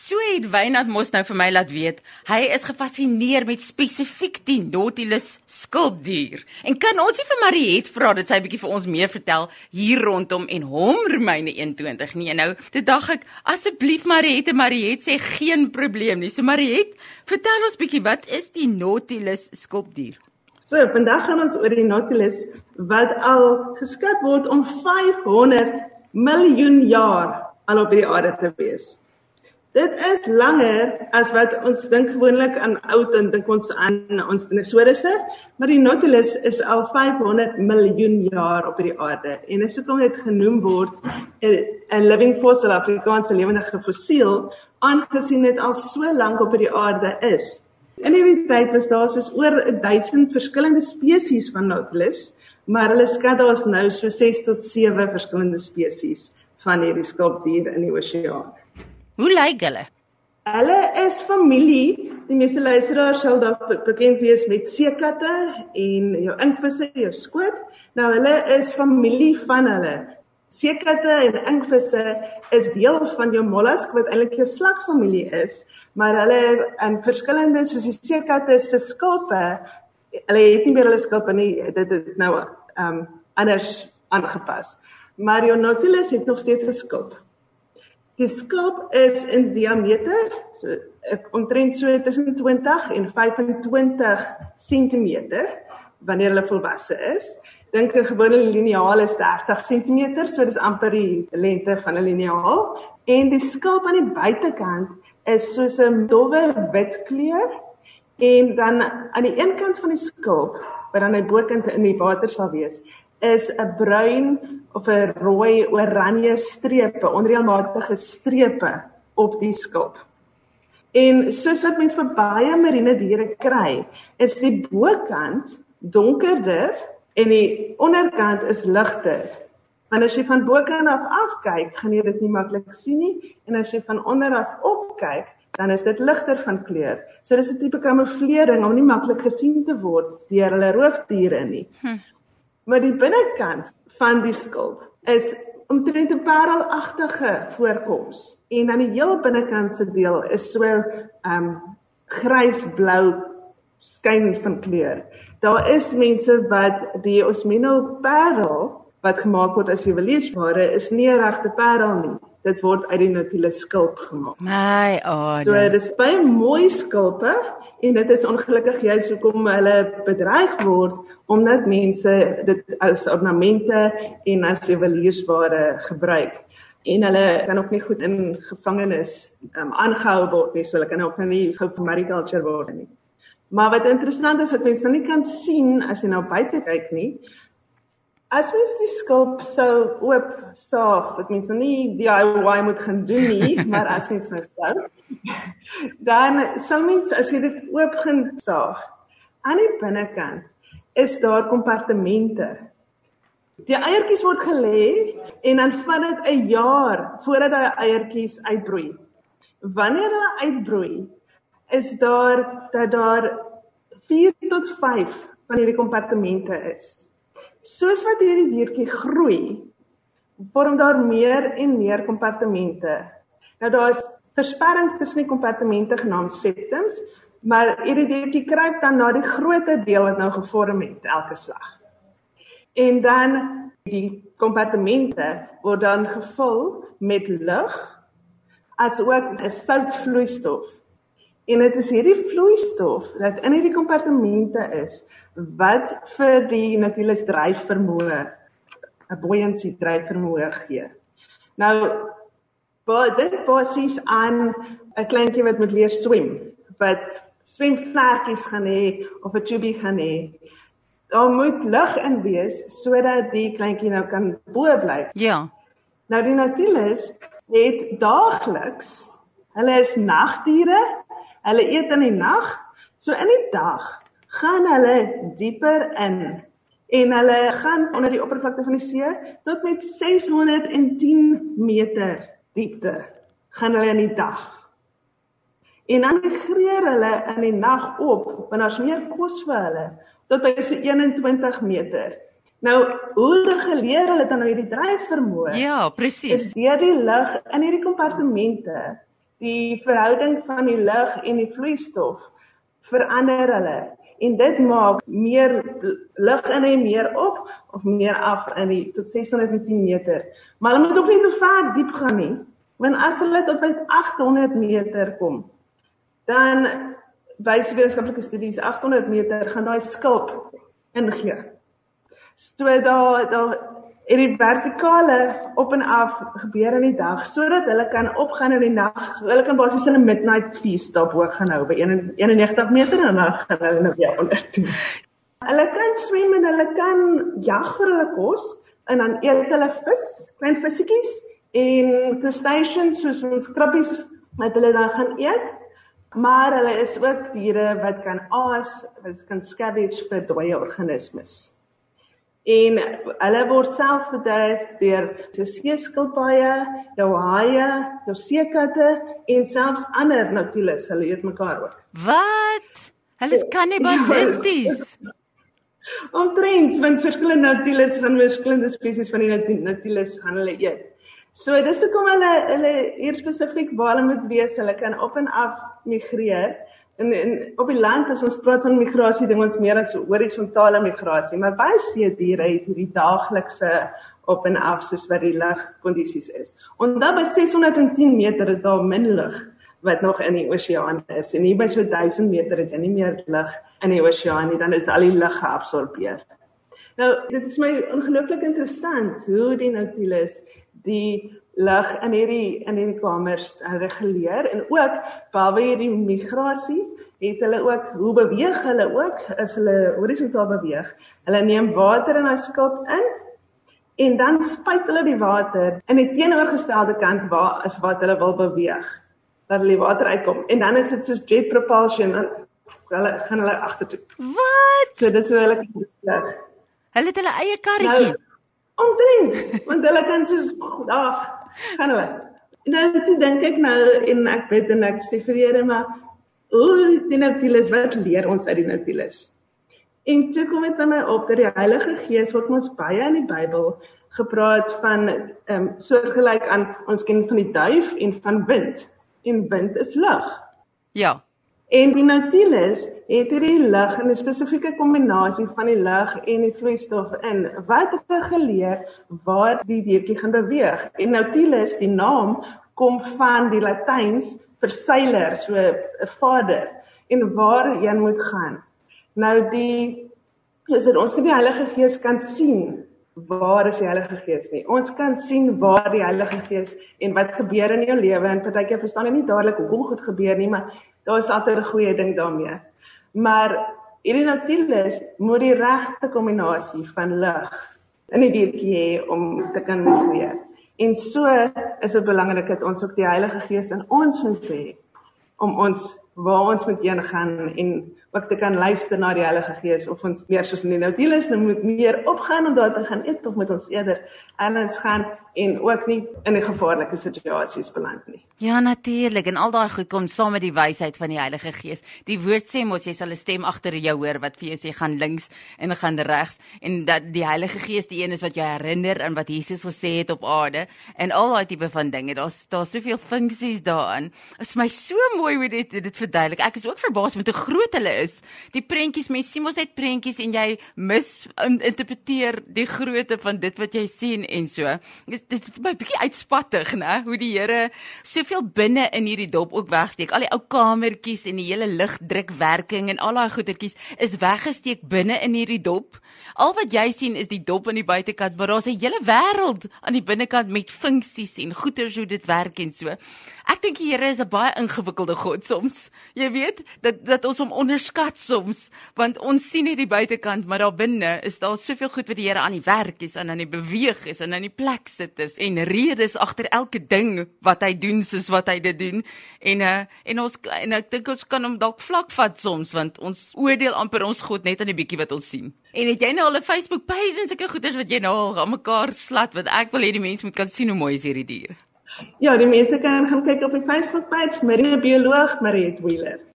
So het Wynand mos nou vir my laat weet, hy is gefassineer met spesifiek die Nautilus skulpdier. En kan ons nie vir Mariet vra dat sy 'n bietjie vir ons meer vertel hier rondom en hom Romeine 21 nie. Nou, dit dink ek asseblief Mariet en Mariet sê geen probleem nie. So Mariet, vertel ons bietjie wat is die Nautilus skulpdier? So, vandag gaan ons oor die Nautilus wat al geskat word om 500 miljoen jaar al op die aarde te wees. Dit is langer as wat ons dink gewoonlik aan oud en dink ons aan ons dinosourusse, maar die Nautilus is al 500 miljoen jaar op die aarde en is hoekom dit genoem word 'n living fossil, Afrikaanse lewendige fossiel, aangesien dit al so lank op die aarde is. In hierdie tyd was daar soos oor 1000 verskillende spesies van Nautilus, maar hulle skat daar's nou so 6 tot 7 verskillende spesies van hierdie skulpdier in die oseaan. Hoe lyk hulle? Hulle is familie. Die meeste luisteraars sal dalk bekend wees met seekatte en jou inkvisse, jou skoot. Nou hulle is familie van hulle. Seekatte en inkvisse is deel van jou mollusk wat eintlik 'n slagfamilie is, maar hulle in verskillende soos die seekatte se skulpe, hulle het nie meer hulle skulpe nie, dit het nou um anders aangepas. Maar jou Nautilus het nog steeds 'n skulp. Die skulp is in diameter so omtrent so tussen 20 en 25 cm wanneer hulle volwasse is. Dink 'n gewone liniaal is 30 cm, so dis amper die lengte van 'n liniaal en die skulp aan die buitekant is soos 'n dowwe wit kleur en dan aan die een kant van die skulp wat dan die bokant in die water sal wees, is 'n bruin of 'n rooi oranje strepe, onreëlmatige strepe op die skulp. En soos wat mense vir baie marine diere kry, is die bokant donkerder en die onderkant is ligter. Want as jy van bokant af afkyk, gaan jy dit nie maklik sien nie, en as jy van onder af opkyk, dan is dit ligter van kleur. So dis 'n tipe kamouflering om nie maklik gesien te word deur hulle roofdiere nie. Hm. Maar die binnekant van die skulp is omtrent 'n parelagtige voorkoms en dan die heel binnekant se deel is so um grysblou skyn van kleur. Daar is mense wat die Osmino parel wat gemaak word as juweliersware is nie regte parel nie dit word uit die Nautilus skulp gemaak. My ade. So dis baie mooi skulpe en dit is ongelukkig juist hoekom hulle bedreig word omdat mense dit as ornamente en as juweliersware gebruik en hulle kan ook nie goed in gevangenis um, aangehou word nie, so hulle kan ook nie gou vir mariculture word nie. Maar wat interessant is dat mense nie kan sien as jy nou buite kyk nie, As mens die skulp sou oop saag, dit mens nou nie DIY moet gaan doen nie, maar as mens nou sou, dan sal mens as jy dit oop gaan saag, aan die binnekant is daar kompartemente. Die eiertjies word gelê en dan vat dit 'n jaar voordat daai eiertjies uitbroei. Wanneer hulle uitbroei, is daar dat daar 4 tot 5 van hierdie kompartemente is. Soos wat hierdie diertjie groei, vorm daar meer en meer kompartemente. Nou daar's versperrings tussen die kompartemente genaamd septums, maar hierdie diertjie kruip dan na die groter deel wat nou gevorm het elke slag. En dan die kompartemente word dan gevul met lug as ook 'n soutvloeistof En dit is hierdie vloeistof wat in hierdie kompartemente is wat vir die Nautilus dryf vermoë 'n buoyancy dryf vermoë gee. Nou baie dit basies aan 'n kleintjie wat moet leer swem, wat swemvlekkies gaan hê of 'n tubie gaan hê. Daar moet lug in wees sodat die kleintjie nou kan bo bly. Ja. Nou die Nautilus het daagliks hulle is nagdiere Hulle eet in die nag. So in die dag gaan hulle dieper in en hulle gaan onder die oppervlakte van die see tot met 610 meter diepte gaan hulle in die dag. En dan migreer hulle in die nag op want daar's meer kos vir hulle tot by so 21 meter. Nou, hoe reguleer hulle dan nou hierdie dryf vermoë? Ja, presies. Is deur die lug in hierdie kompartemente die verhouding van die lug en die vloeistof verander hulle en dit maak meer lug in en meer op of meer af in die tot 610 meter. Maar hulle moet ook nie te ver diep gaan nie. Want as hulle tot by 800 meter kom, dan wys wetenskaplike studies 800 meter gaan daai skulp ingee. So daar daar en die vertikale op en af gebeur in die dag sodat hulle kan opgaan in die nag. So hulle kan basies hulle midnight feast daar bo gaan hou by 91 meter en dan gaan hulle nou weer onder toe. Hulle kan swem en hulle kan jag vir hulle kos en dan eet hulle vis, klein visjetjies en crustaceans soos ons krabbies wat hulle dan gaan eet. Maar hulle is ook diere wat kan aas, wat kan scavenge vir dooie organismes en hulle word self bederf deur die seeskilpaaie, jou haie, jou seekatte en selfs ander natuurlik, hulle eet mekaar ook. Wat? Hulle is kannibalisties. Omtrent, want verskillende natuurlik van verskillende spesies van die natuurlik gaan hulle eet. So dis hoekom hulle hulle hier spesifiek waar hulle moet wees, hulle kan op en af migreer in in op die land as ons praat van migrasie ding ons meer as horisontale migrasie maar baie see diere het hierdie daaglikse op en af soos wat die lugkondisies is. Onder by 610 meter is daar min lug wat nog in die oseaan is en hier by so 1000 meter het jy nie meer lug in die oseaan nie dan is al die lug geabsorbeer. Nou dit is my ongelooflik interessant hoe die Nautilus die lig in hierdie in hierdie kamers reguleer en ook behalwe hierdie migrasie het hulle ook hoe beweeg hulle ook as hulle horisontaal beweeg. Hulle neem water in 'n skulp in en dan spuit hulle die water in die teenoorgestelde kant waar as wat hulle wil beweeg. Dat hulle water uitkom en dan is dit soos jet propulsion en hulle gaan hulle agtertoe. Wat? So dis hoe hulle beweeg. Hulle het hulle eie karretjie. Nou, Omtrent, want hulle kan soos dag gaan hulle. Nou toe dink ek nou en ek weet en ek sê vir Here maar o, die Nautilus wat leer ons uit die Nautilus? En toe kom dit by my op dat die Heilige Gees wat ons baie in die Bybel gepraat van ehm um, soortgelyk aan ons ken van die duif en van wind. En wind is lug. Ja. En die Nautilus het hierdie lig in 'n spesifieke kombinasie van die lig en die vloeistof in wat reguleer waar die weertjie gaan beweeg. En Nautilus, die naam kom van die Latyns vir seiler, so 'n vader en waar jy moet gaan. Nou die is dit ons nie die Heilige Gees kan sien waar is die Heilige Gees nie. Ons kan sien waar die Heilige Gees en wat gebeur in jou lewe en partykeer verstaan jy nie dadelik hoekom goed gebeur nie, maar daar is altyd 'n goeie ding daarmee. Maar hierdie Nautilus moet die regte kombinasie van lig in die diertjie hê om te kan migreer. En so is dit belangrik dat ons ook die Heilige Gees in ons moet hê om ons waar ons moet heen gaan en ook te kan luister na die Heilige Gees of ons meer soos in die Nautilus moet meer opgaan om daar te gaan eet of moet ons eerder anders gaan en ook nie in 'n gevaarlike situasies beland nie. Ja natuurlik en al daai goed kom saam met die wysheid van die Heilige Gees. Die woord sê mos jy sal 'n stem agter jou hoor wat vir jou sê gaan links en gaan regs en dat die Heilige Gees die een is wat jou herinner aan wat Jesus gesê het op aarde en al daai tipe van dinge. Daar's daar's soveel funksies daarin. Dit is my so mooi hoe dit dit verduidelik. Ek is ook verbaas met hoe groot hulle is. Die prentjies, mens sien mos net prentjies en jy mis interpreteer die grootte van dit wat jy sien en so dit is my bietjie uitspattig, né, hoe die Here soveel binne in hierdie dop ook wegsteek. Al die ou kamertjies en die hele ligdrukwerking en al daai goedertjies is weggesteek binne in hierdie dop. Al wat jy sien is die dop aan die buitekant, maar daar's 'n hele wêreld aan die binnekant met funksies en goeters hoe dit werk en so. Ek dink die Here is 'n baie ingewikkelde God soms. Jy weet, dat dat ons hom onderskat soms, want ons sien net die buitekant, maar daar binne is daar soveel goed wat die Here aan die werk is en aan die beweeg is en aan die plek sit is en redes agter elke ding wat hy doen soos wat hy dit doen. En uh, en ons en ek dink ons kan hom dalk vlak vat soms want ons oordeel amper ons God net aan die bietjie wat ons sien. En het jy nou al 'n Facebook page en sulke goeders wat jy nou al aan mekaar slat wat ek wil hê die mense moet kan sien hoe mooi is hierdie dier. Ja, die mense kan gaan kyk op die Facebook page Marie Bioloog Marie Wheeler.